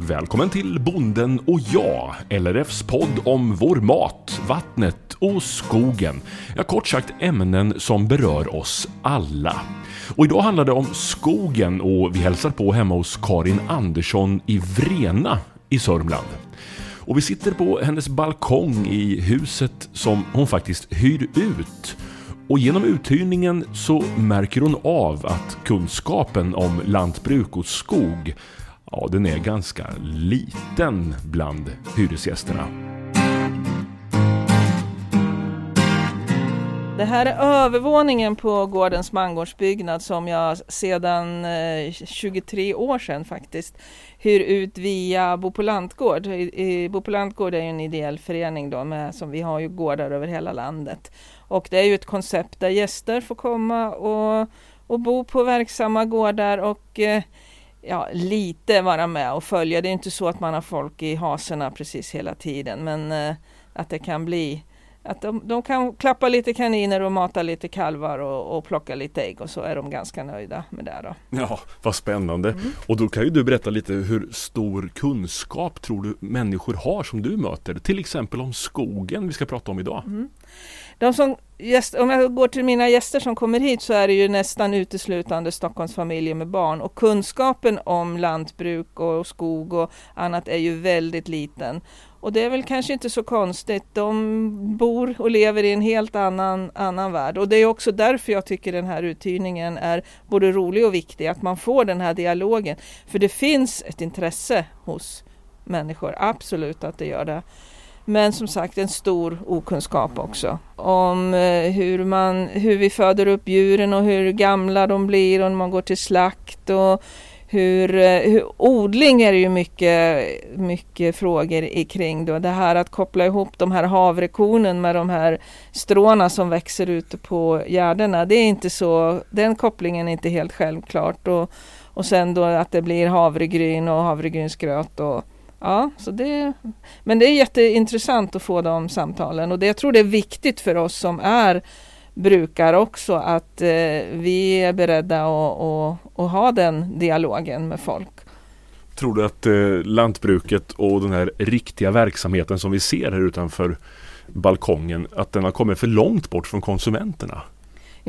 Välkommen till Bonden och jag, LRFs podd om vår mat, vattnet och skogen. Ja, kort sagt ämnen som berör oss alla. Och idag handlar det om skogen och vi hälsar på hemma hos Karin Andersson i Vrena i Sörmland. Och vi sitter på hennes balkong i huset som hon faktiskt hyr ut. Och genom uthyrningen så märker hon av att kunskapen om lantbruk och skog ja, den är ganska liten bland hyresgästerna. Det här är övervåningen på gårdens mangårdsbyggnad som jag sedan eh, 23 år sedan faktiskt hyr ut via Bo på lantgård. Bo på lantgård är en ideell förening då med, som vi har ju gårdar över hela landet. Och det är ju ett koncept där gäster får komma och, och bo på verksamma gårdar och eh, ja, lite vara med och följa. Det är inte så att man har folk i haserna precis hela tiden men eh, att det kan bli att de, de, kan klappa lite kaniner och mata lite kalvar och, och, plocka lite ägg och så är de ganska nöjda med det då. Ja, vad spännande. Mm. Och då kan ju du berätta lite hur stor kunskap tror du människor har som du möter? Till exempel om skogen vi ska prata om idag. Mm. De som gäst, om jag går till mina gäster som kommer hit så är det ju nästan uteslutande Stockholmsfamiljer med barn och kunskapen om lantbruk och skog och annat är ju väldigt liten. Och det är väl kanske inte så konstigt. De bor och lever i en helt annan, annan värld. Och det är också därför jag tycker den här uthyrningen är både rolig och viktig. Att man får den här dialogen. För det finns ett intresse hos människor, absolut att det gör det. Men som sagt en stor okunskap också om eh, hur, man, hur vi föder upp djuren och hur gamla de blir och när man går till slakt. Och hur, eh, hur, odling är det ju mycket, mycket frågor kring då. Det här att koppla ihop de här havrekornen med de här stråna som växer ute på gärdena. Det är inte så, den kopplingen är inte helt självklart. Och, och sen då att det blir havregryn och havregrynsgröt och Ja, så det, men det är jätteintressant att få de samtalen och det, jag tror det är viktigt för oss som är brukare också att eh, vi är beredda att, att, ha den dialogen med folk. Tror du att eh, lantbruket och den här riktiga verksamheten som vi ser här utanför balkongen, att den har kommit för långt bort från konsumenterna?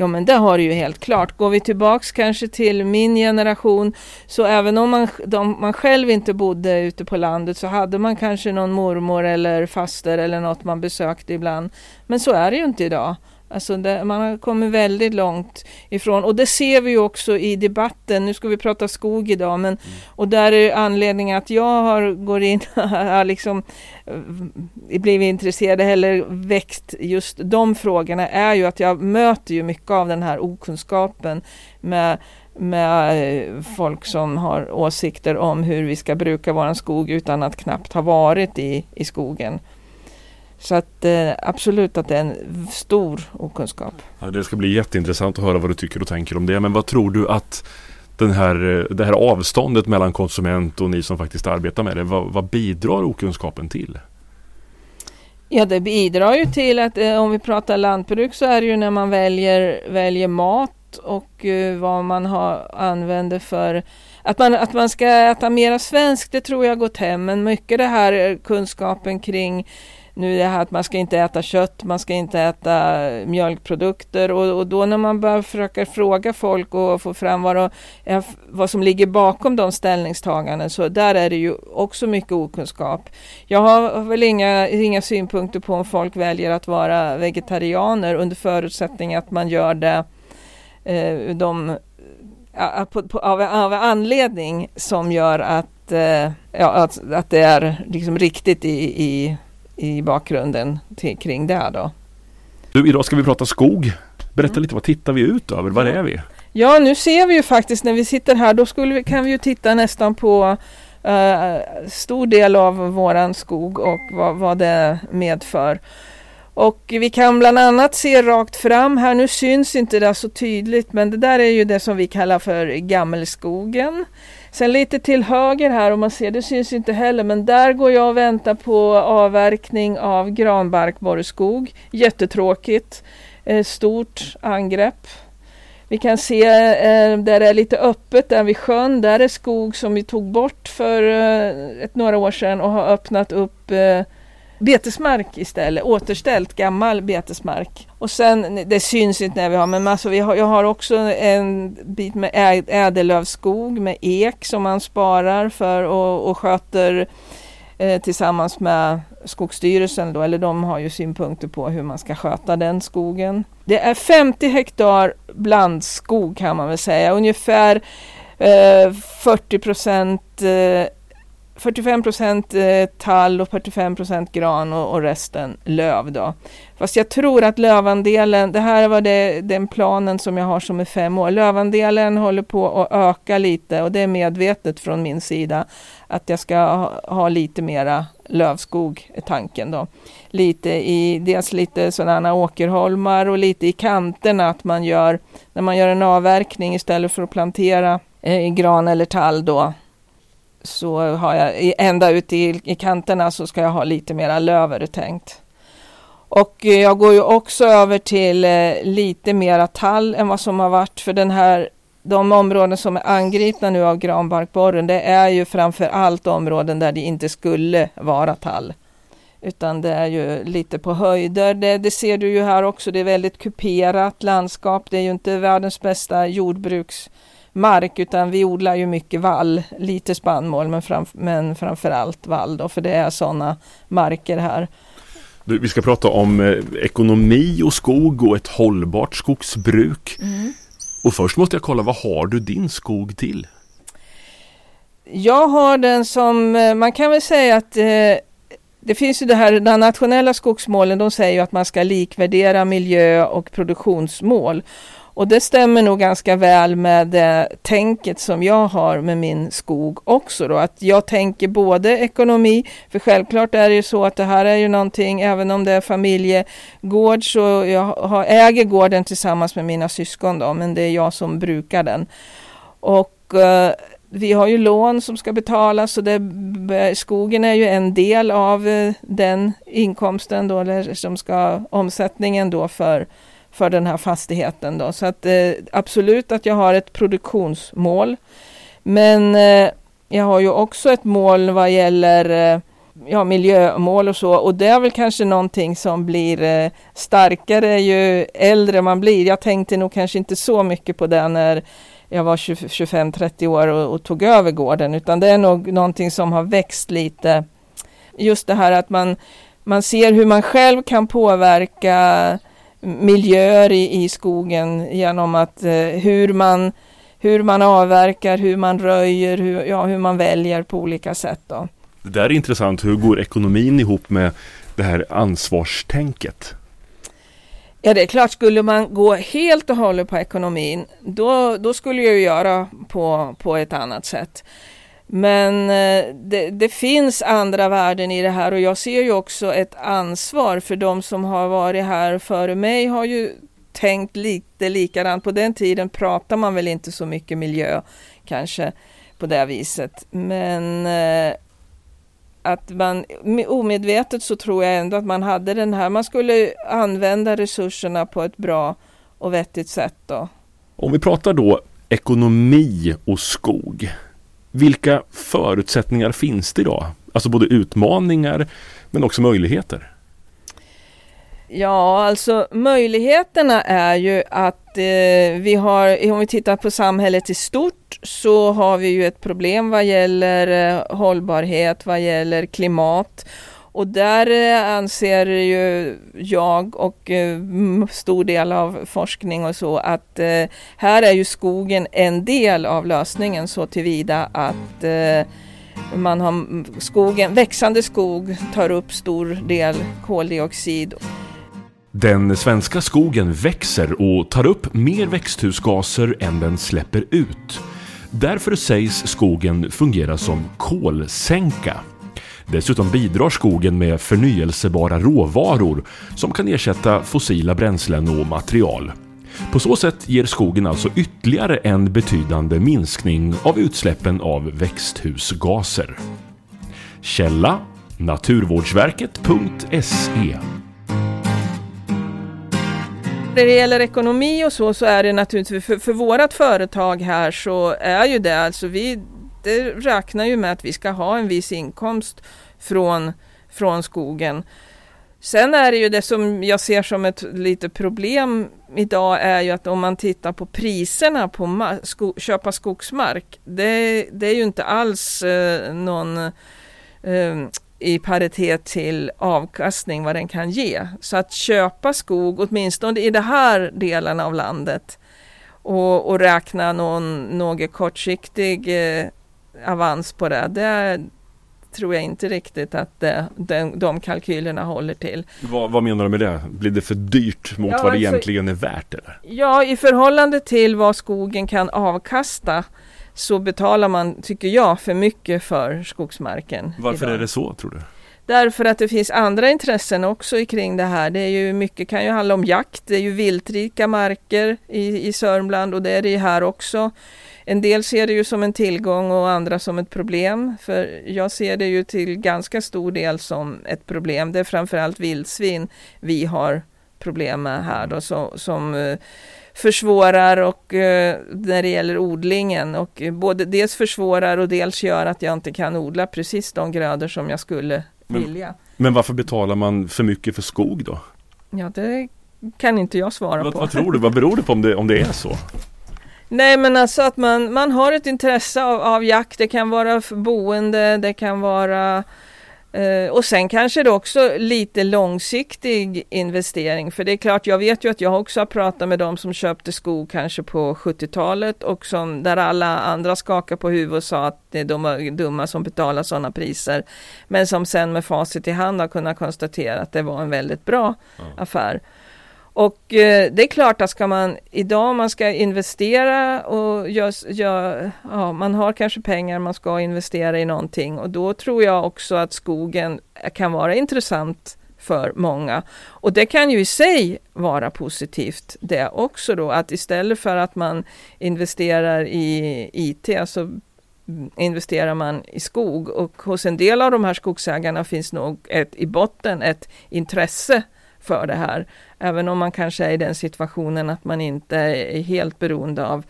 Ja men det har du ju helt klart. Går vi tillbaks kanske till min generation så även om man, de, man själv inte bodde ute på landet så hade man kanske någon mormor eller faster eller något man besökte ibland. Men så är det ju inte idag. Alltså det, man har kommit väldigt långt ifrån och det ser vi också i debatten. Nu ska vi prata skog idag men mm. och där är anledningen att jag har går in har liksom eh, blivit intresserad eller växt just de frågorna är ju att jag möter ju mycket av den här okunskapen med med eh, folk som har åsikter om hur vi ska bruka våran skog utan att knappt ha varit i, i skogen. Så att eh, absolut att det är en stor okunskap. Ja, det ska bli jätteintressant att höra vad du tycker och tänker om det. Men vad tror du att den här, det här avståndet mellan konsument och ni som faktiskt arbetar med det, vad, vad bidrar okunskapen till? Ja, det bidrar ju till att eh, om vi pratar lantbruk så är det ju när man väljer, väljer mat och eh, vad man har, använder för att man, att man ska äta mera svenskt, det tror jag gått hem. Men mycket det här eh, kunskapen kring nu är det här att man ska inte äta kött, man ska inte äta mjölkprodukter och, och då när man börjar försöka fråga folk och få fram vad, de, eh, vad som ligger bakom de ställningstaganden så där är det ju också mycket okunskap. Jag har väl inga, inga synpunkter på om folk väljer att vara vegetarianer under förutsättning att man gör det eh, de, på, på, av, av anledning som gör att, eh, ja, att, att det är liksom riktigt i, i i bakgrunden till, kring det då. Du, idag ska vi prata skog. Berätta mm. lite, vad tittar vi ut över? Var är vi? Ja, nu ser vi ju faktiskt när vi sitter här, då skulle vi, kan vi ju titta nästan på uh, stor del av våran skog och vad, vad det medför. Och vi kan bland annat se rakt fram här, nu syns inte det så tydligt, men det där är ju det som vi kallar för gammelskogen. Sen lite till höger här om man ser, det syns inte heller, men där går jag och väntar på avverkning av granbarkborreskog. Jättetråkigt. Eh, stort angrepp. Vi kan se eh, där det är lite öppet, där vid sjön, där är skog som vi tog bort för eh, ett, några år sedan och har öppnat upp eh, betesmark istället, återställt gammal betesmark. Och sen, det syns inte när vi har, men alltså vi har, jag har också en bit med ädellövskog med ek som man sparar för och, och sköter eh, tillsammans med Skogsstyrelsen då, eller de har ju synpunkter på hur man ska sköta den skogen. Det är 50 hektar blandskog kan man väl säga, ungefär eh, 40 procent eh, 45 procent eh, tall och 45 procent gran och, och, resten löv. Då. Fast jag tror att lövandelen, det här var det, den planen som jag har som är fem år. Lövandelen håller på att öka lite och det är medvetet från min sida att jag ska ha, ha lite mera lövskog är tanken då. Lite i, dels lite sådana åkerholmar och lite i kanterna att man gör, när man gör en avverkning istället för att plantera eh, gran eller tall då så har jag ända ut i, i kanterna så ska jag ha lite mera löv är det tänkt. Och eh, jag går ju också över till eh, lite mera tall än vad som har varit för den här de områden som är angripna nu av granbarkborren det är ju framför allt områden där det inte skulle vara tall. Utan det är ju lite på höjder. Det, det, ser du ju här också. Det är väldigt kuperat landskap. Det är ju inte världens bästa jordbruks mark utan vi odlar ju mycket vall, lite spannmål men, fram, men framförallt vall då för det är sådana marker här. Du, vi ska prata om eh, ekonomi och skog och ett hållbart skogsbruk. Mm. Och först måste jag kolla, vad har du din skog till? Jag har den som, eh, man kan väl säga att eh, det finns ju det här, de nationella skogsmålen, de säger ju att man ska likvärdera miljö och produktionsmål. Och det stämmer nog ganska väl med det tänket som jag har med min skog också då. Att jag tänker både ekonomi, för självklart är det ju så att det här är ju någonting, även om det är familjegård så jag har, äger gården tillsammans med mina syskon då, men det är jag som brukar den. Och eh, vi har ju lån som ska betalas och det, eh, skogen är ju en del av eh, den inkomsten då, eller som ska omsättningen då för för den här fastigheten. Då. Så att, eh, absolut att jag har ett produktionsmål. Men eh, jag har ju också ett mål vad gäller eh, ja, miljömål och så. Och det är väl kanske någonting som blir eh, starkare ju äldre man blir. Jag tänkte nog kanske inte så mycket på det när jag var 25-30 år och, och, tog över gården. Utan det är nog någonting som har växt lite. Just det här att man, man ser hur man själv kan påverka miljöer i, i skogen genom att eh, hur, man, hur man avverkar, hur man röjer, hur, ja, hur man väljer på olika sätt. Då. Det där är intressant. Hur går ekonomin ihop med det här ansvarstänket? Ja, det är klart, skulle man gå helt och hållet på ekonomin, då, då skulle jag göra på, på ett annat sätt. Men eh, det, det, finns andra värden i det här och jag ser ju också ett ansvar för de som har varit här före mig har ju tänkt lite likadant. På den tiden pratar man väl inte så mycket miljö kanske på det viset. Men eh, att man omedvetet så tror jag ändå att man hade den här, man skulle använda resurserna på ett bra och vettigt sätt då. Om vi pratar då ekonomi och skog. Vilka förutsättningar finns det idag? Alltså både utmaningar men också möjligheter. Ja, alltså möjligheterna är ju att eh, vi har, om vi tittar på samhället i stort, så har vi ju ett problem vad gäller eh, hållbarhet, vad gäller klimat och där eh, anser ju jag och eh, stor del av forskning och så att eh, här är ju skogen en del av lösningen så tillvida att man har skogen, växande skog tar upp stor del koldioxid. Den svenska skogen växer och tar upp mer växthusgaser än den släpper ut. Därför sägs skogen fungera som kolsänka. Dessutom bidrar skogen med förnyelsebara råvaror som kan ersätta fossila bränslen och material. På så sätt ger skogen alltså ytterligare en betydande minskning av utsläppen av växthusgaser. Källa Naturvårdsverket.se När det gäller ekonomi och så, så är det naturligtvis för, för vårat företag här så är ju det alltså vi det räknar ju med att vi ska ha en viss inkomst från, från skogen. Sen är det ju det som jag ser som ett litet problem idag är ju att om man tittar på priserna på sko köpa skogsmark. Det, det, är ju inte alls eh, någon eh, i paritet till avkastning vad den kan ge. Så att köpa skog, åtminstone i de här delarna av landet och, och räkna någon, någon kortsiktig eh, avans på det, det tror jag inte riktigt att de, de kalkylerna håller till. Vad, vad, menar du med det? Blir det för dyrt mot ja, vad det alltså, egentligen är värt? Eller? Ja, i förhållande till vad skogen kan avkasta så betalar man, tycker jag, för mycket för skogsmarken. Varför idag. är det så tror du? Därför att det finns andra intressen också kring det här. Det är ju mycket kan ju handla om jakt. Det är ju viltrika marker i, i Sörmland och det är det här också. En del ser det ju som en tillgång och andra som ett problem. För jag ser det ju till ganska stor del som ett problem. Det är framförallt vildsvin vi har problem med här då, som, som eh, försvårar och eh, när det gäller odlingen och både dels försvårar och dels gör att jag inte kan odla precis de grödor som jag skulle men, vilja. Men varför betalar man för mycket för skog då? Ja, det kan inte jag svara vad, på. Vad tror du? Vad beror det på om det, om det är så? Nej men alltså att man, man har ett intresse av, av jakt. Det kan vara boende, det kan vara Uh, och sen kanske det också lite långsiktig investering. För det är klart, jag vet ju att jag också har pratat med de som köpte skog kanske på 70-talet och som där alla andra skakar på huvudet och sa att det är de dumma som betalar sådana priser. Men som sen med facit i hand har kunnat konstatera att det var en väldigt bra mm. affär. Och eh, det är klart att ska man idag man ska investera och gör, gör, ja, man har kanske pengar man ska investera i någonting och då tror jag också att skogen kan vara intressant för många. Och det kan ju i sig vara positivt det också då att istället för att man investerar i IT så alltså mm, investerar man i skog och hos en del av de här skogsägarna finns nog ett, i botten ett intresse för det här. Även om man kanske är i den situationen att man inte är helt beroende av,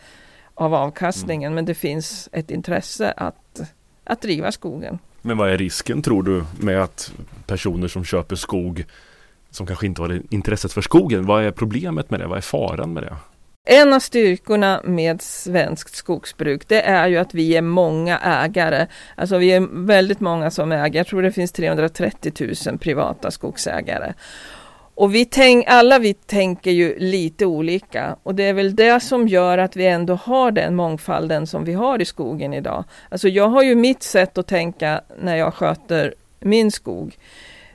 av avkastningen. Mm. Men det finns ett intresse att, att driva skogen. Men vad är risken tror du med att personer som köper skog som kanske inte har intresset för skogen. Vad är problemet med det? Vad är faran med det? En av styrkorna med svenskt skogsbruk det är ju att vi är många ägare. Alltså vi är väldigt många som äger. Jag tror det finns 330 000 privata skogsägare. Och vi tänk, alla vi tänker ju lite olika och det är väl det som gör att vi ändå har den mångfalden som vi har i skogen idag. Alltså jag har ju mitt sätt att tänka när jag sköter min skog.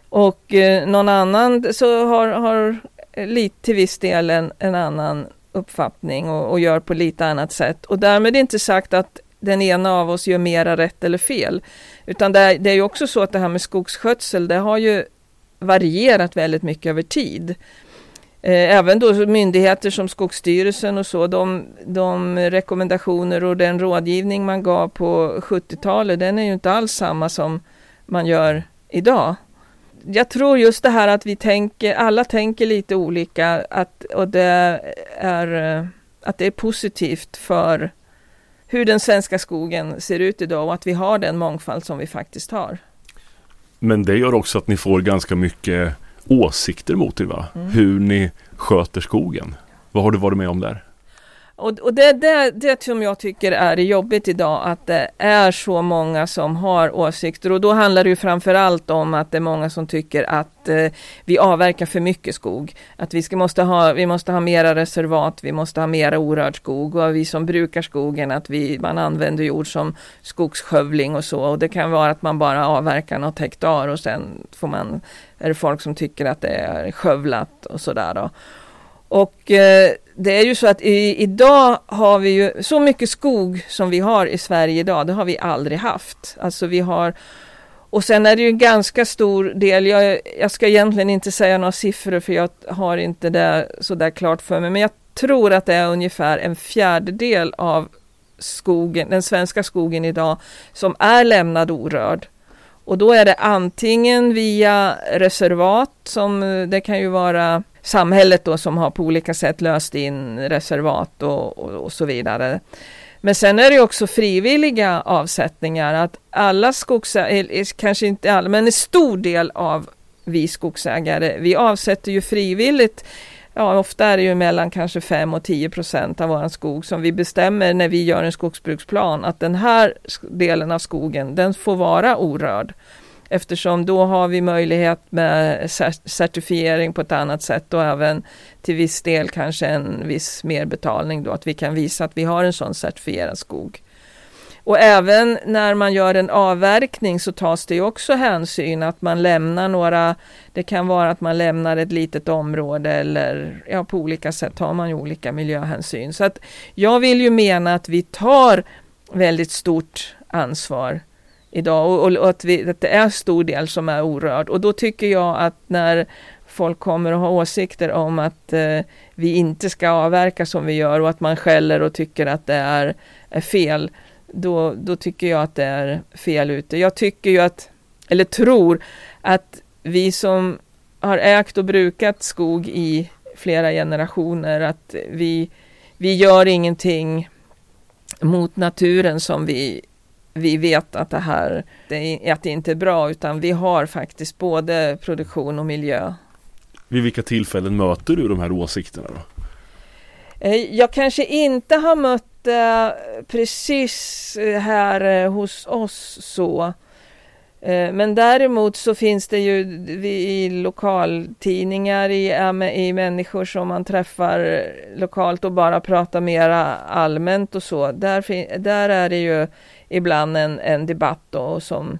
Och eh, någon annan så har, har lite till viss del en, en annan uppfattning och, och, gör på lite annat sätt. Och därmed inte sagt att den ena av oss gör mera rätt eller fel. Utan det är, det är ju också så att det här med skogsskötsel, det har ju varierat väldigt mycket över tid. Eh, även då myndigheter som Skogsstyrelsen och så, de, de rekommendationer och den rådgivning man gav på 70-talet, den är ju inte alls samma som man gör idag. Jag tror just det här att vi tänker, alla tänker lite olika att, och det är, eh, att det är positivt för hur den svenska skogen ser ut idag och att vi har den mångfald som vi faktiskt har. Men det gör också att ni får ganska mycket åsikter mot er va? Mm. Hur ni sköter skogen. Vad har du varit med om där? Och, och det, det, det som jag tycker är jobbigt idag att det är så många som har åsikter och då handlar det ju framförallt om att det är många som tycker att eh, vi avverkar för mycket skog. Att vi, ska, måste ha, vi måste ha mera reservat, vi måste ha mera orörd skog och vi som brukar skogen att vi, man använder jord som skogsskövling och så och det kan vara att man bara avverkar något hektar och sen får man, är det folk som tycker att det är skövlat och sådär då. Och eh, det är ju så att i, idag har vi ju så mycket skog som vi har i Sverige idag. Det har vi aldrig haft. Alltså vi har och sen är det ju en ganska stor del. Jag, jag ska egentligen inte säga några siffror för jag har inte det så där klart för mig. Men jag tror att det är ungefär en fjärdedel av skogen, den svenska skogen idag som är lämnad orörd. Och då är det antingen via reservat som eh, det kan ju vara samhället då som har på olika sätt löst in reservat och, och, och så vidare. Men sen är det också frivilliga avsättningar att alla skogsägare, eh, kanske inte alla, men en stor del av vi skogsägare, vi avsätter ju frivilligt Ja, ofta är det ju mellan kanske 5 och 10 procent av vår skog som vi bestämmer när vi gör en skogsbruksplan att den här delen av skogen, den får vara orörd. Eftersom då har vi möjlighet med certifiering på ett annat sätt och även till viss del kanske en viss merbetalning då, att vi kan visa att vi har en sån certifierad skog. Och även när man gör en avverkning så tas det också hänsyn att man lämnar några, det kan vara att man lämnar ett litet område eller ja, på olika sätt tar man ju olika miljöhänsyn. Så att jag vill ju mena att vi tar väldigt stort ansvar idag och, och, och att, vi, att det är stor del som är orörd. Och då tycker jag att när folk kommer att ha åsikter om att eh, vi inte ska avverka som vi gör och att man skäller och tycker att det är, är fel. Då, då tycker jag att det är fel ute. Jag tycker ju att, eller tror att vi som har ägt och brukat skog i flera generationer, att vi, vi gör ingenting mot naturen som vi vi vet att det här det, att det inte är bra utan vi har faktiskt både produktion och miljö. Vid vilka tillfällen möter du de här åsikterna? Då? Eh, jag kanske inte har mött det precis eh, här eh, hos oss så. Men däremot så finns det ju i lokaltidningar, i, i människor som man träffar lokalt och bara pratar mera allmänt och så. Där, där är det ju ibland en, en debatt då som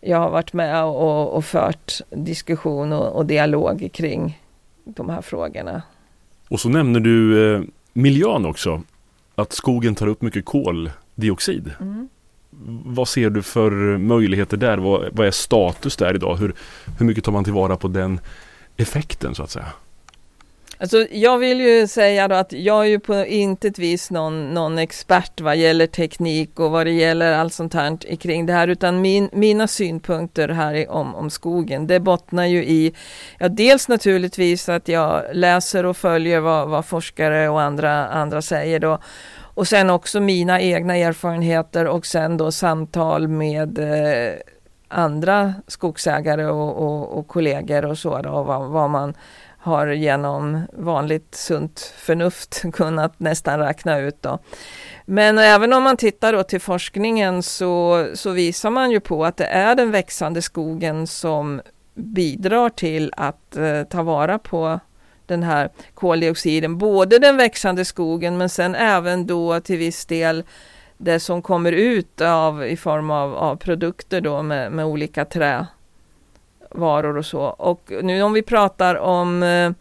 jag har varit med och, och fört diskussion och, och, dialog kring de här frågorna. Och så nämner du eh, miljön också, att skogen tar upp mycket koldioxid. Mm. Vad ser du för möjligheter där? Vad, vad är status där idag? Hur, hur mycket tar man tillvara på den effekten så att säga? Alltså, jag vill ju säga då att jag är ju på intet vis någon, någon expert vad gäller teknik och vad det gäller allt sånt här kring det här utan min, mina synpunkter här om, om skogen det bottnar ju i ja, dels naturligtvis att jag läser och följer vad, vad forskare och andra, andra säger då och sen också mina egna erfarenheter och sen då samtal med eh, andra skogsägare och, och, och kollegor och så då, och vad, vad man har genom vanligt sunt förnuft kunnat nästan räkna ut. Då. Men även om man tittar då till forskningen så, så visar man ju på att det är den växande skogen som bidrar till att eh, ta vara på den här koldioxiden. Både den växande skogen men sen även då till viss del det som kommer ut av, i form av, av produkter då med, med olika trä varor och så. Och nu om vi pratar om eh,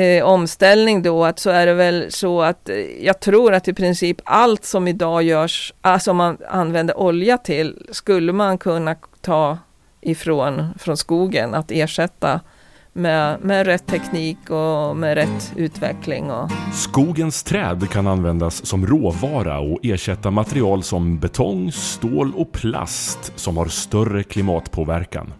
eh omställning då, att så är det väl så att eh, jag tror att i princip allt som idag görs, alltså man använder olja till, skulle man kunna ta ifrån från skogen att ersätta med, med rätt teknik och med rätt utveckling. Och... Skogens träd kan användas som råvara och ersätta material som betong, stål och plast som har större klimatpåverkan.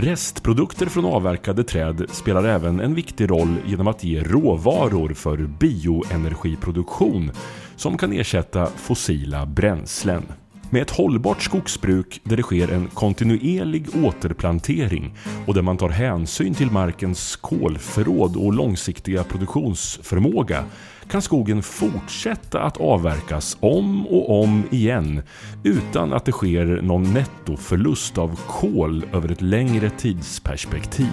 Restprodukter från avverkade träd spelar även en viktig roll genom att ge råvaror för bioenergiproduktion som kan ersätta fossila bränslen. Med ett hållbart skogsbruk där det sker en kontinuerlig återplantering och där man tar hänsyn till markens kolförråd och långsiktiga produktionsförmåga kan skogen fortsätta att avverkas om och om igen utan att det sker någon nettoförlust av kol över ett längre tidsperspektiv.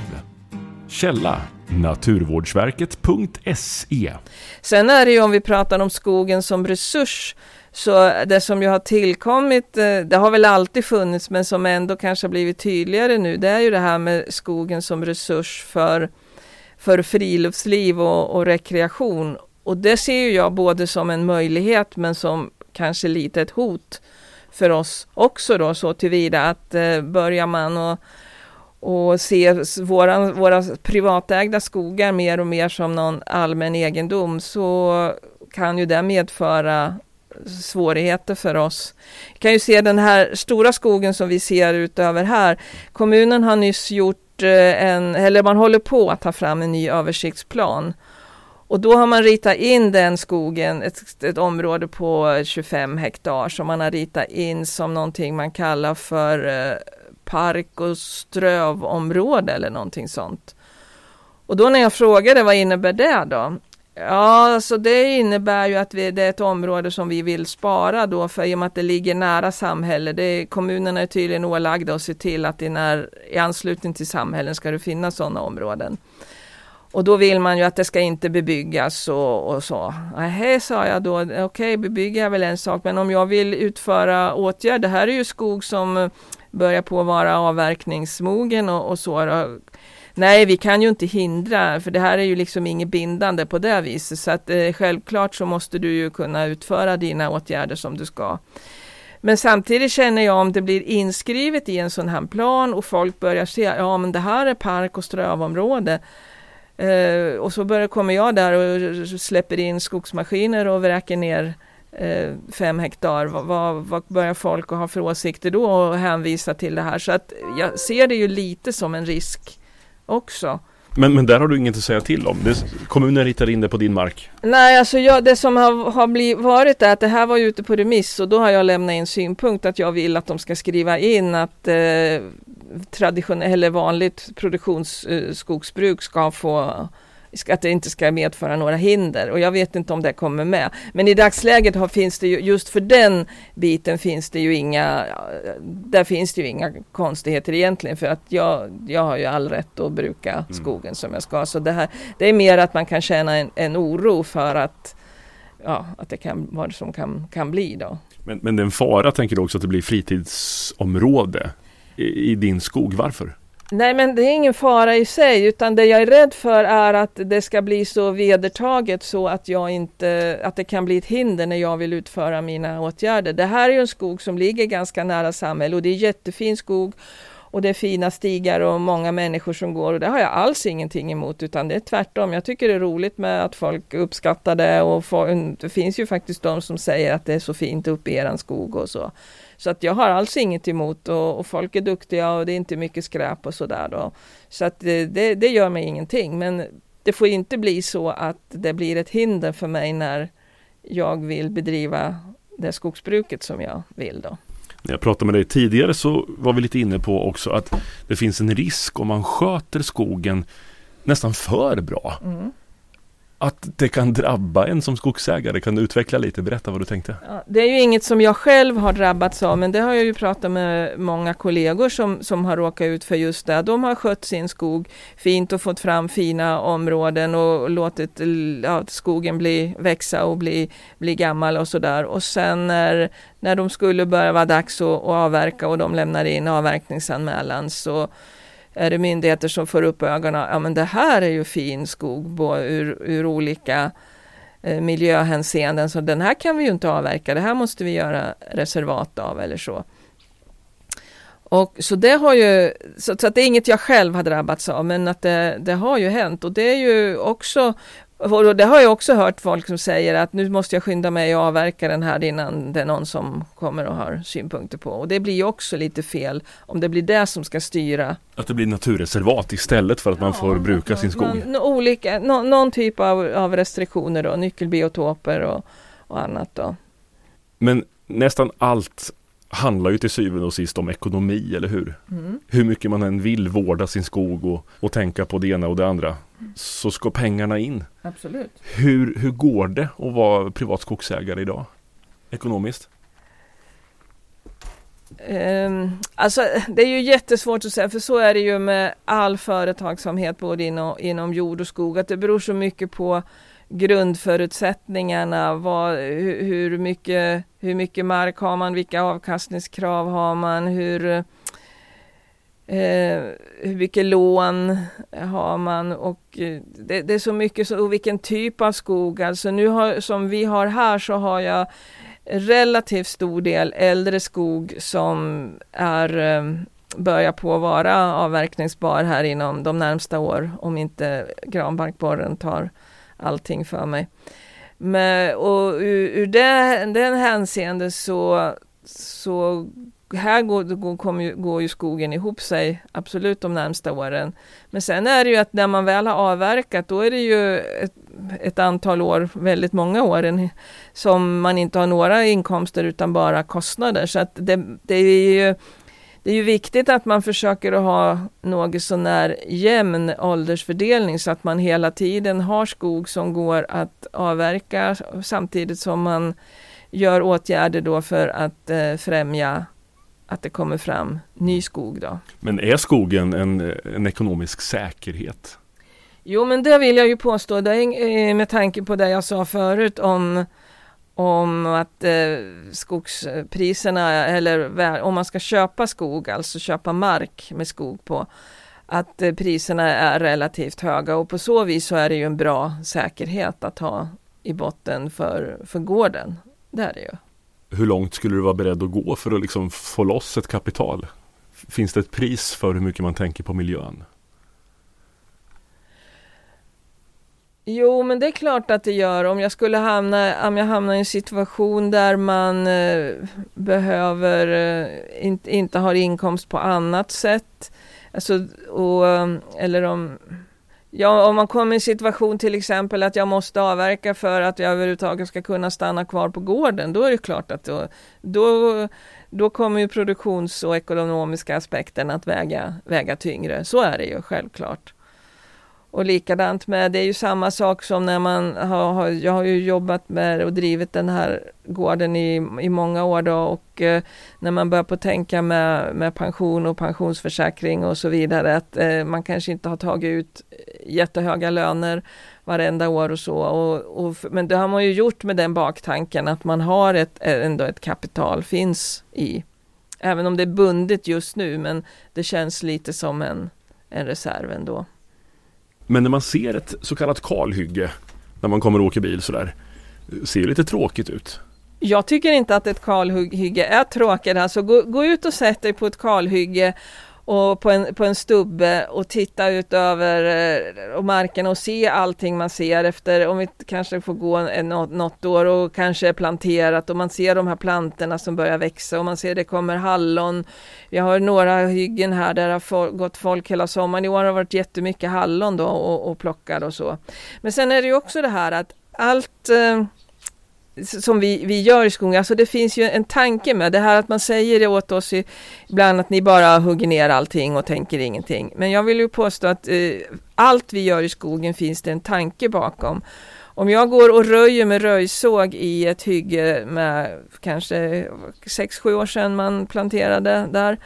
Källa Naturvårdsverket.se Sen är det ju om vi pratar om skogen som resurs så det som ju har tillkommit, eh, det har väl alltid funnits men som ändå kanske har blivit tydligare nu, det är ju det här med skogen som resurs för, för friluftsliv och, och rekreation. Och det ser jag både som en möjlighet men som kanske lite ett hot för oss också då så tillvida att eh, börjar man och, och se våra, våra privatägda skogar mer och mer som någon allmän egendom så kan ju det medföra svårigheter för oss. Vi kan ju se den här stora skogen som vi ser utöver här. Kommunen har nyss gjort eh, en, eller man håller på att ta fram en ny översiktsplan. Och då har man ritat in den skogen, ett, ett område på 25 hektar som man har ritat in som någonting man kallar för eh, park och strövområde eller någonting sånt. Och då när jag frågade vad innebär det då? Ja, alltså det innebär ju att vi, det är ett område som vi vill spara då för i och med att det ligger nära samhället. Det kommunerna är tydligen ålagda att se till att i, när, i anslutning till samhällen ska det finnas sådana områden. Och då vill man ju att det ska inte bebyggas och, och så. Nej, sa jag då, okej okay, bebygga är väl en sak men om jag vill utföra åtgärder, det här är ju skog som börjar på att vara avverkningsmogen och, och så. Nej, vi kan ju inte hindra, för det här är ju liksom inget bindande på det viset. Så att eh, självklart så måste du ju kunna utföra dina åtgärder som du ska. Men samtidigt känner jag om det blir inskrivet i en sån här plan och folk börjar se, ja men det här är park och strövområde. Eh, och så börjar, kommer jag där och släpper in skogsmaskiner och vräker ner eh, fem hektar. Vad, vad, vad, börjar folk att ha för åsikter då och hänvisa till det här? Så att jag ser det ju lite som en risk också. Men, men där har du inget att säga till om? Det, kommunen ritar in det på din mark? Nej, alltså jag, det som har, har blivit, varit är att det här var ute på remiss och då har jag lämnat in synpunkt att jag vill att de ska skriva in att eh, traditionellt eller vanligt produktionsskogsbruk eh, ska få att det inte ska medföra några hinder och jag vet inte om det kommer med. Men i dagsläget har, finns det ju, just för den biten finns det ju inga, där finns det ju inga konstigheter egentligen för att jag, jag har ju all rätt att bruka mm. skogen som jag ska. Så det, här, det är mer att man kan känna en, en oro för att, ja, att det kan vara som kan, kan bli då. Men, men det är en fara tänker du också att det blir fritidsområde i, i din skog. Varför? Nej men det är ingen fara i sig utan det jag är rädd för är att det ska bli så vedertaget så att jag inte, att det kan bli ett hinder när jag vill utföra mina åtgärder. Det här är ju en skog som ligger ganska nära samhället och det är jättefin skog och det är fina stigar och många människor som går och det har jag alls ingenting emot utan det är tvärtom. Jag tycker det är roligt med att folk uppskattar det och det finns ju faktiskt de som säger att det är så fint uppe i eran skog och så. Så att jag har alls inget emot och, och folk är duktiga och det är inte mycket skräp och sådär då. Så att det, det, det gör mig ingenting men det får inte bli så att det blir ett hinder för mig när jag vill bedriva det skogsbruket som jag vill då. När jag pratade med dig tidigare så var vi lite inne på också att det finns en risk om man sköter skogen nästan för bra. Mm att det kan drabba en som skogsägare. Kan du utveckla lite? Berätta vad du tänkte. Ja, det är ju inget som jag själv har drabbats av men det har jag ju pratat med många kollegor som, som har råkat ut för just det. De har skött sin skog fint och fått fram fina områden och låtit ja, skogen bli, växa och bli, bli gammal och sådär. Och sen när, när de skulle börja vara dags att, att avverka och de lämnar in avverkningsanmälan så är det myndigheter som får upp ögonen. Ja men det här är ju fin skog ur, ur olika eh, miljöhänseenden så den här kan vi ju inte avverka. Det här måste vi göra reservat av eller så. Och så det har ju, så, så att det är inget jag själv har drabbats av men att det, det har ju hänt och det är ju också och det har jag också hört folk som säger att nu måste jag skynda mig och avverka den här innan det är någon som kommer och har synpunkter på. Och det blir ju också lite fel om det blir det som ska styra. Att det blir naturreservat istället för att man får bruka sin skog? Någon, olika, no, någon typ av, av restriktioner då, nyckelbiotoper och, och annat då. Men nästan allt handlar ju till syvende och sist om ekonomi, eller hur? Mm. Hur mycket man än vill vårda sin skog och, och tänka på det ena och det andra så ska pengarna in. Absolut. Hur, hur går det att vara privat skogsägare idag? Ekonomiskt? Um, alltså det är ju jättesvårt att säga för så är det ju med all företagsamhet både inom, inom jord och skog att det beror så mycket på grundförutsättningarna, vad, hur, hur, mycket, hur mycket mark har man, vilka avkastningskrav har man, hur, eh, hur mycket lån har man och eh, det, det, är så mycket, och vilken typ av skog. Alltså nu har, som vi har här så har jag relativt stor del äldre skog som är eh, börjar på att vara avverkningsbar här inom de närmsta år om inte granbarkborren tar allting för mig. Men, och ur, ur det, den hänseende så, så här går, går, kom ju, går ju skogen ihop sig absolut de närmsta åren. Men sen är det ju att när man väl har avverkat då är det ju ett, ett antal år, väldigt många år, som man inte har några inkomster utan bara kostnader. Så att det, det är ju det är ju viktigt att man försöker att ha något sånär jämn åldersfördelning så att man hela tiden har skog som går att avverka samtidigt som man gör åtgärder då för att eh, främja att det kommer fram ny skog. Då. Men är skogen en, en ekonomisk säkerhet? Jo men det vill jag ju påstå, det är med tanke på det jag sa förut om om att eh, skogspriserna eller om man ska köpa skog, alltså köpa mark med skog på, att eh, priserna är relativt höga och på så vis så är det ju en bra säkerhet att ha i botten för, för gården. Det är det ju. Hur långt skulle du vara beredd att gå för att liksom få loss ett kapital? Finns det ett pris för hur mycket man tänker på miljön? Jo, men det är klart att det gör. Om jag skulle hamna, om jag hamnar i en situation där man eh, behöver, eh, inte, inte har inkomst på annat sätt. Alltså, och, eh, eller om, ja, om man kommer i en situation till exempel att jag måste avverka för att jag överhuvudtaget ska kunna stanna kvar på gården. Då är det klart att då, då, då kommer ju produktions och ekonomiska aspekten att väga, väga tyngre. Så är det ju självklart. Och likadant med, det är ju samma sak som när man har, jag har ju jobbat med och drivit den här gården i, i många år då och eh, när man börjar på tänka med, med pension och pensionsförsäkring och så vidare att eh, man kanske inte har tagit ut jättehöga löner varenda år och så. Och, och, men det har man ju gjort med den baktanken att man har ett, eh, ändå ett kapital finns i. Även om det är bundet just nu men det känns lite som en, en reserv ändå. Men när man ser ett så kallat kalhygge när man kommer och åker bil sådär, ser ju lite tråkigt ut. Jag tycker inte att ett kalhygge är tråkigt. Alltså gå, gå ut och sätt dig på ett kalhygge och på en, på en stubbe och titta ut över eh, och marken och se allting man ser efter, om vi kanske får gå en, något, år och kanske är planterat och man ser de här plantorna som börjar växa och man ser det kommer hallon. Vi har några hyggen här där det har gått folk hela sommaren. I år har det varit jättemycket hallon då och, och plockar och så. Men sen är det ju också det här att allt eh, som vi, vi gör i skogen, alltså det finns ju en tanke med det här att man säger det åt oss ibland att ni bara hugger ner allting och tänker ingenting. Men jag vill ju påstå att eh, allt vi gör i skogen finns det en tanke bakom. Om jag går och röjer med röjsåg i ett hygge med kanske 6-7 år sedan man planterade där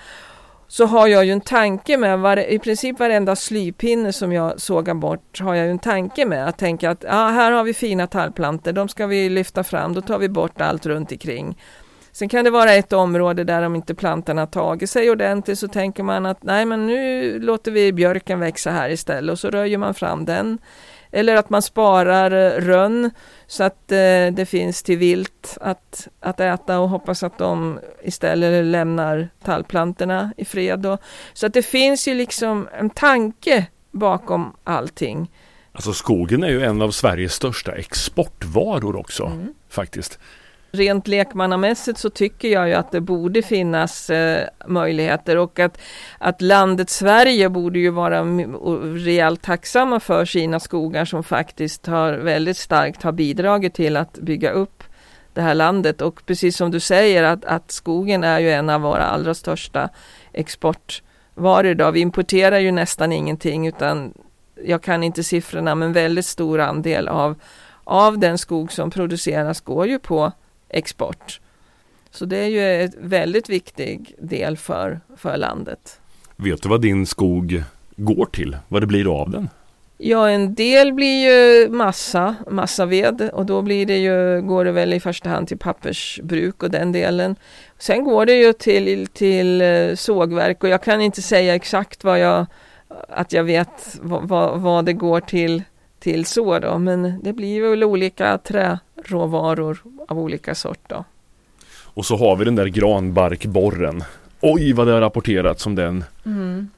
så har jag ju en tanke med, var, i princip varenda slypinne som jag sågar bort har jag ju en tanke med att tänka att ah, här har vi fina tallplantor, de ska vi lyfta fram, då tar vi bort allt runt omkring. Sen kan det vara ett område där om inte plantorna tagit sig ordentligt så tänker man att nej men nu låter vi björken växa här istället och så röjer man fram den. Eller att man sparar eh, rönn så att eh, det finns till vilt att, att äta och hoppas att de istället lämnar tallplantorna i fred. Då. Så att det finns ju liksom en tanke bakom allting. Alltså skogen är ju en av Sveriges största exportvaror också mm. faktiskt. Rent lekmannamässigt så tycker jag ju att det borde finnas eh, möjligheter och att, att landet Sverige borde ju vara rejält tacksamma för sina skogar som faktiskt har väldigt starkt har bidragit till att bygga upp det här landet och precis som du säger att, att skogen är ju en av våra allra största exportvaror idag. Vi importerar ju nästan ingenting utan jag kan inte siffrorna men väldigt stor andel av, av den skog som produceras går ju på export. Så det är ju en väldigt viktig del för, för landet. Vet du vad din skog går till? Vad det blir av den? Ja, en del blir ju massa, massaved och då blir det ju, går det väl i första hand till pappersbruk och den delen. Sen går det ju till, till eh, sågverk och jag kan inte säga exakt vad jag, att jag vet vad, vad det går till, till så då, men det blir väl olika träråvaror av olika sort då. Och så har vi den där granbarkborren. Oj vad det har rapporterats om den. Mm.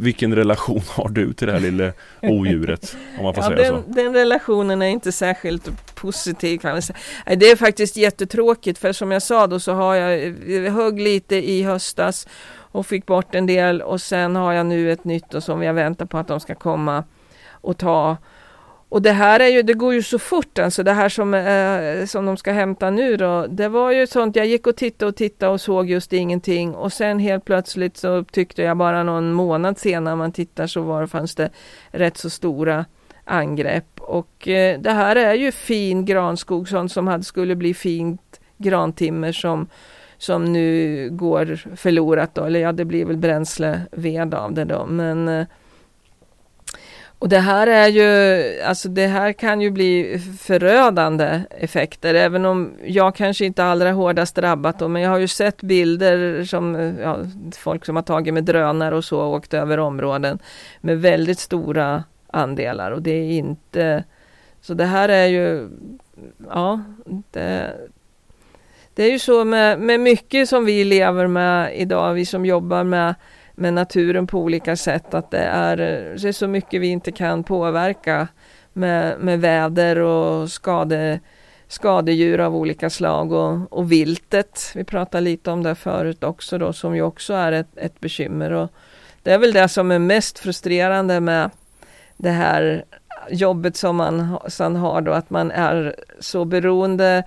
vilken relation har du till det här lilla odjuret? Om man får ja, säga den, så. den relationen är inte särskilt positiv kan man säga. Det är faktiskt jättetråkigt för som jag sa då så har jag, högg lite i höstas och fick bort en del och sen har jag nu ett nytt och som jag väntar på att de ska komma och ta och det här är ju, det går ju så fort alltså det här som, eh, som de ska hämta nu då. Det var ju sånt, jag gick och tittade och tittade och såg just ingenting och sen helt plötsligt så tyckte jag bara någon månad senare man tittar så var, fanns det rätt så stora angrepp. Och eh, det här är ju fin granskog, sånt som hade, skulle bli fint grantimmer som, som nu går förlorat då. Eller ja, det blir väl bränsleved av det då. Men eh, och det här är ju, alltså det här kan ju bli förödande effekter, även om jag kanske inte allra hårdast drabbat då, men jag har ju sett bilder som ja, folk som har tagit med drönare och så åkt över områden med väldigt stora andelar och det är inte, så det här är ju, ja, det, det är ju så med, med mycket som vi lever med idag, vi som jobbar med med naturen på olika sätt. Att det är, det är så mycket vi inte kan påverka med, med väder och skade, skadedjur av olika slag och, och viltet. Vi pratade lite om det förut också då som ju också är ett, ett bekymmer. Och det är väl det som är mest frustrerande med det här jobbet som man sen har då att man är så beroende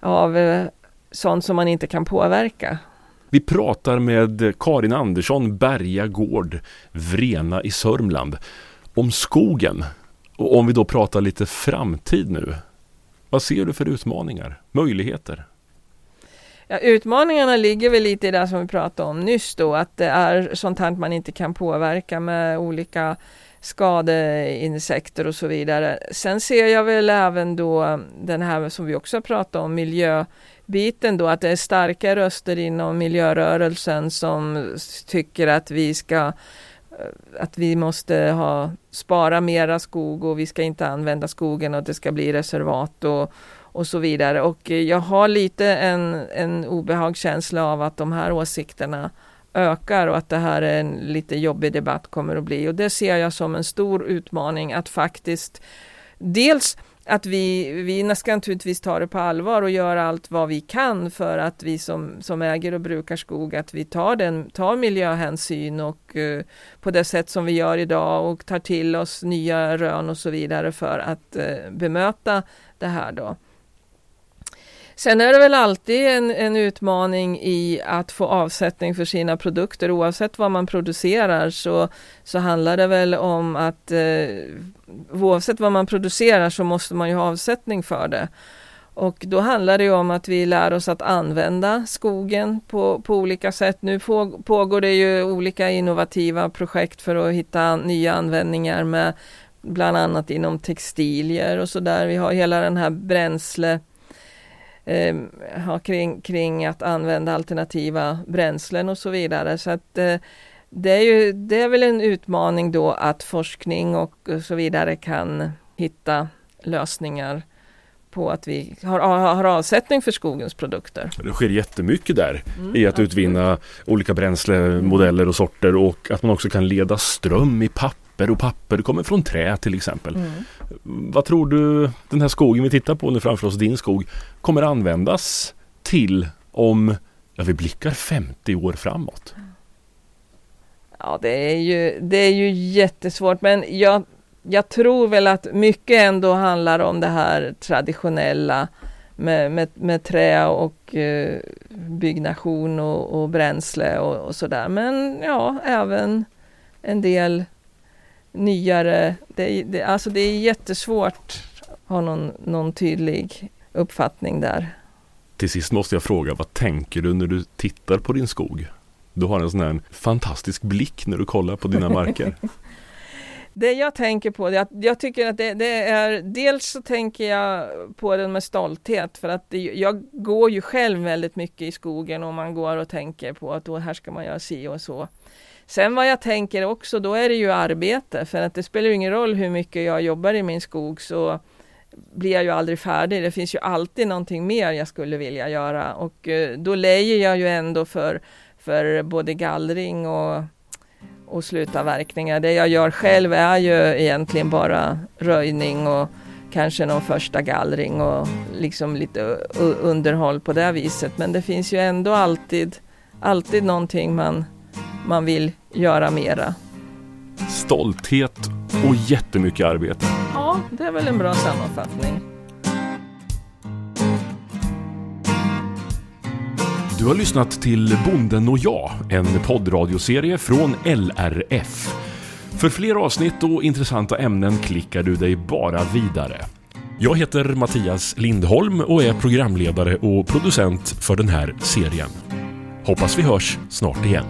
av eh, sånt som man inte kan påverka. Vi pratar med Karin Andersson, Berga gård, Vrena i Sörmland, om skogen. Och om vi då pratar lite framtid nu. Vad ser du för utmaningar, möjligheter? Ja, utmaningarna ligger väl lite i det som vi pratade om nyss då, att det är sånt här man inte kan påverka med olika skadeinsekter och så vidare. Sen ser jag väl även då den här som vi också pratade om, miljö biten då att det är starka röster inom miljörörelsen som tycker att vi ska eh, att vi måste ha, spara mera skog och vi ska inte använda skogen och det ska bli reservat och, och så vidare. Och jag har lite en, en obehagskänsla av att de här åsikterna ökar och att det här är en lite jobbig debatt kommer att bli. Och det ser jag som en stor utmaning att faktiskt dels att vi, vi ska naturligtvis ta det på allvar och göra allt vad vi kan för att vi som, som äger och brukar skog, att vi tar, den, tar miljöhänsyn och uh, på det sätt som vi gör idag och tar till oss nya rön och så vidare för att uh, bemöta det här då. Sen är det väl alltid en, en, utmaning i att få avsättning för sina produkter. Oavsett vad man producerar så, så handlar det väl om att eh, oavsett vad man producerar så måste man ju ha avsättning för det. Och då handlar det om att vi lär oss att använda skogen på, på olika sätt. Nu pågår det ju olika innovativa projekt för att hitta nya användningar med bland annat inom textilier och sådär. Vi har hela den här bränsle eh, kring, kring att använda alternativa bränslen och så vidare. Så att eh, det är, ju, det är väl en utmaning då att forskning och så vidare kan hitta lösningar på att vi har, har avsättning för skogens produkter. Det sker jättemycket där mm, i att absolut. utvinna olika bränslemodeller och sorter och att man också kan leda ström i papper och papper kommer från trä till exempel. Mm. Vad tror du den här skogen vi tittar på nu framför oss, din skog, kommer användas till om ja, vi blickar 50 år framåt? Ja, det är ju, det är ju jättesvårt, men jag, jag tror väl att mycket ändå handlar om det här traditionella med, med, med trä och eh, byggnation och, och bränsle och, och sådär. Men ja, även en del nyare. Det, det, alltså det är jättesvårt att ha någon, någon tydlig uppfattning där. Till sist måste jag fråga, vad tänker du när du tittar på din skog? Du har en sån här fantastisk blick när du kollar på dina marker. det jag tänker på, jag, jag tycker att det, det, är, dels så tänker jag på den med stolthet för att det, jag går ju själv väldigt mycket i skogen och man går och tänker på att då här ska man göra si och så. Sen vad jag tänker också, då är det ju arbete för att det spelar ingen roll hur mycket jag jobbar i min skog så blir jag ju aldrig färdig. Det finns ju alltid någonting mer jag skulle vilja göra och eh, då lejer jag ju ändå för för både gallring och, och slutavverkningar. Det jag gör själv är ju egentligen bara röjning och kanske någon första gallring och liksom lite underhåll på det viset. Men det finns ju ändå alltid, alltid någonting man, man vill göra mera. Stolthet och jättemycket arbete. Ja, det är väl en bra sammanfattning. Du har lyssnat till Bonden och jag, en poddradioserie från LRF. För fler avsnitt och intressanta ämnen klickar du dig bara vidare. Jag heter Mattias Lindholm och är programledare och producent för den här serien. Hoppas vi hörs snart igen.